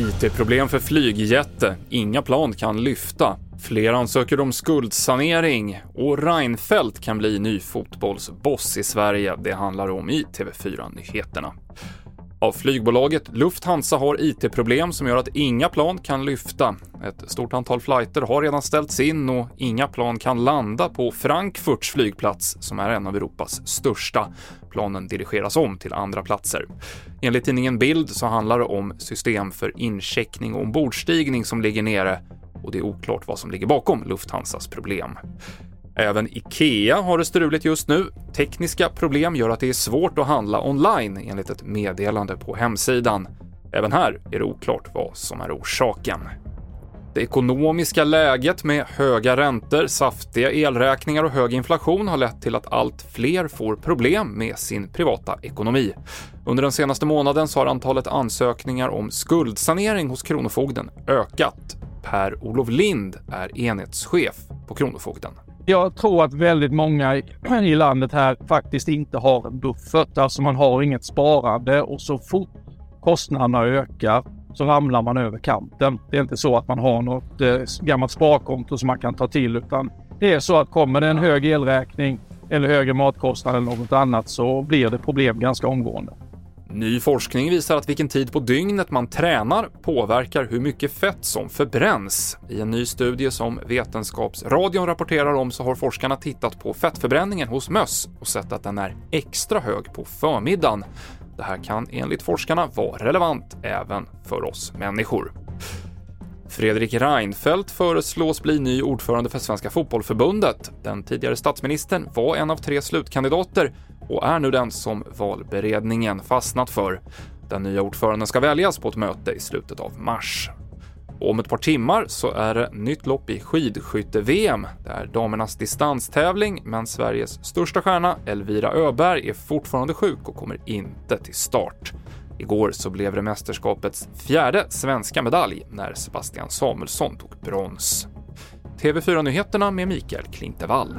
IT-problem för flygjätte. Inga plan kan lyfta. Fler ansöker om skuldsanering och Reinfeldt kan bli ny fotbollsboss i Sverige. Det handlar om i TV4-nyheterna. Av flygbolaget Lufthansa har IT-problem som gör att inga plan kan lyfta. Ett stort antal flighter har redan ställts in och inga plan kan landa på Frankfurts flygplats som är en av Europas största. Planen dirigeras om till andra platser. Enligt tidningen Bild så handlar det om system för incheckning och ombordstigning som ligger nere och det är oklart vad som ligger bakom Lufthansas problem. Även IKEA har det struligt just nu. Tekniska problem gör att det är svårt att handla online enligt ett meddelande på hemsidan. Även här är det oklart vad som är orsaken. Det ekonomiska läget med höga räntor, saftiga elräkningar och hög inflation har lett till att allt fler får problem med sin privata ekonomi. Under den senaste månaden så har antalet ansökningar om skuldsanering hos Kronofogden ökat. Per-Olof Lind är enhetschef på Kronofogden. Jag tror att väldigt många i landet här faktiskt inte har en buffert. Alltså man har inget sparande och så fort kostnaderna ökar så ramlar man över kanten. Det är inte så att man har något eh, gammalt sparkonto som man kan ta till utan det är så att kommer det en hög elräkning eller högre matkostnad eller något annat så blir det problem ganska omgående. Ny forskning visar att vilken tid på dygnet man tränar påverkar hur mycket fett som förbränns. I en ny studie som Vetenskapsradion rapporterar om så har forskarna tittat på fettförbränningen hos möss och sett att den är extra hög på förmiddagen. Det här kan enligt forskarna vara relevant även för oss människor. Fredrik Reinfeldt föreslås bli ny ordförande för Svenska Fotbollförbundet. Den tidigare statsministern var en av tre slutkandidater och är nu den som valberedningen fastnat för. Den nya ordföranden ska väljas på ett möte i slutet av mars. Och om ett par timmar så är det nytt lopp i skidskytte-VM. Det är damernas distanstävling, men Sveriges största stjärna Elvira Öberg är fortfarande sjuk och kommer inte till start. Igår så blev det mästerskapets fjärde svenska medalj när Sebastian Samuelsson tog brons. TV4-nyheterna med Mikael Klintevall.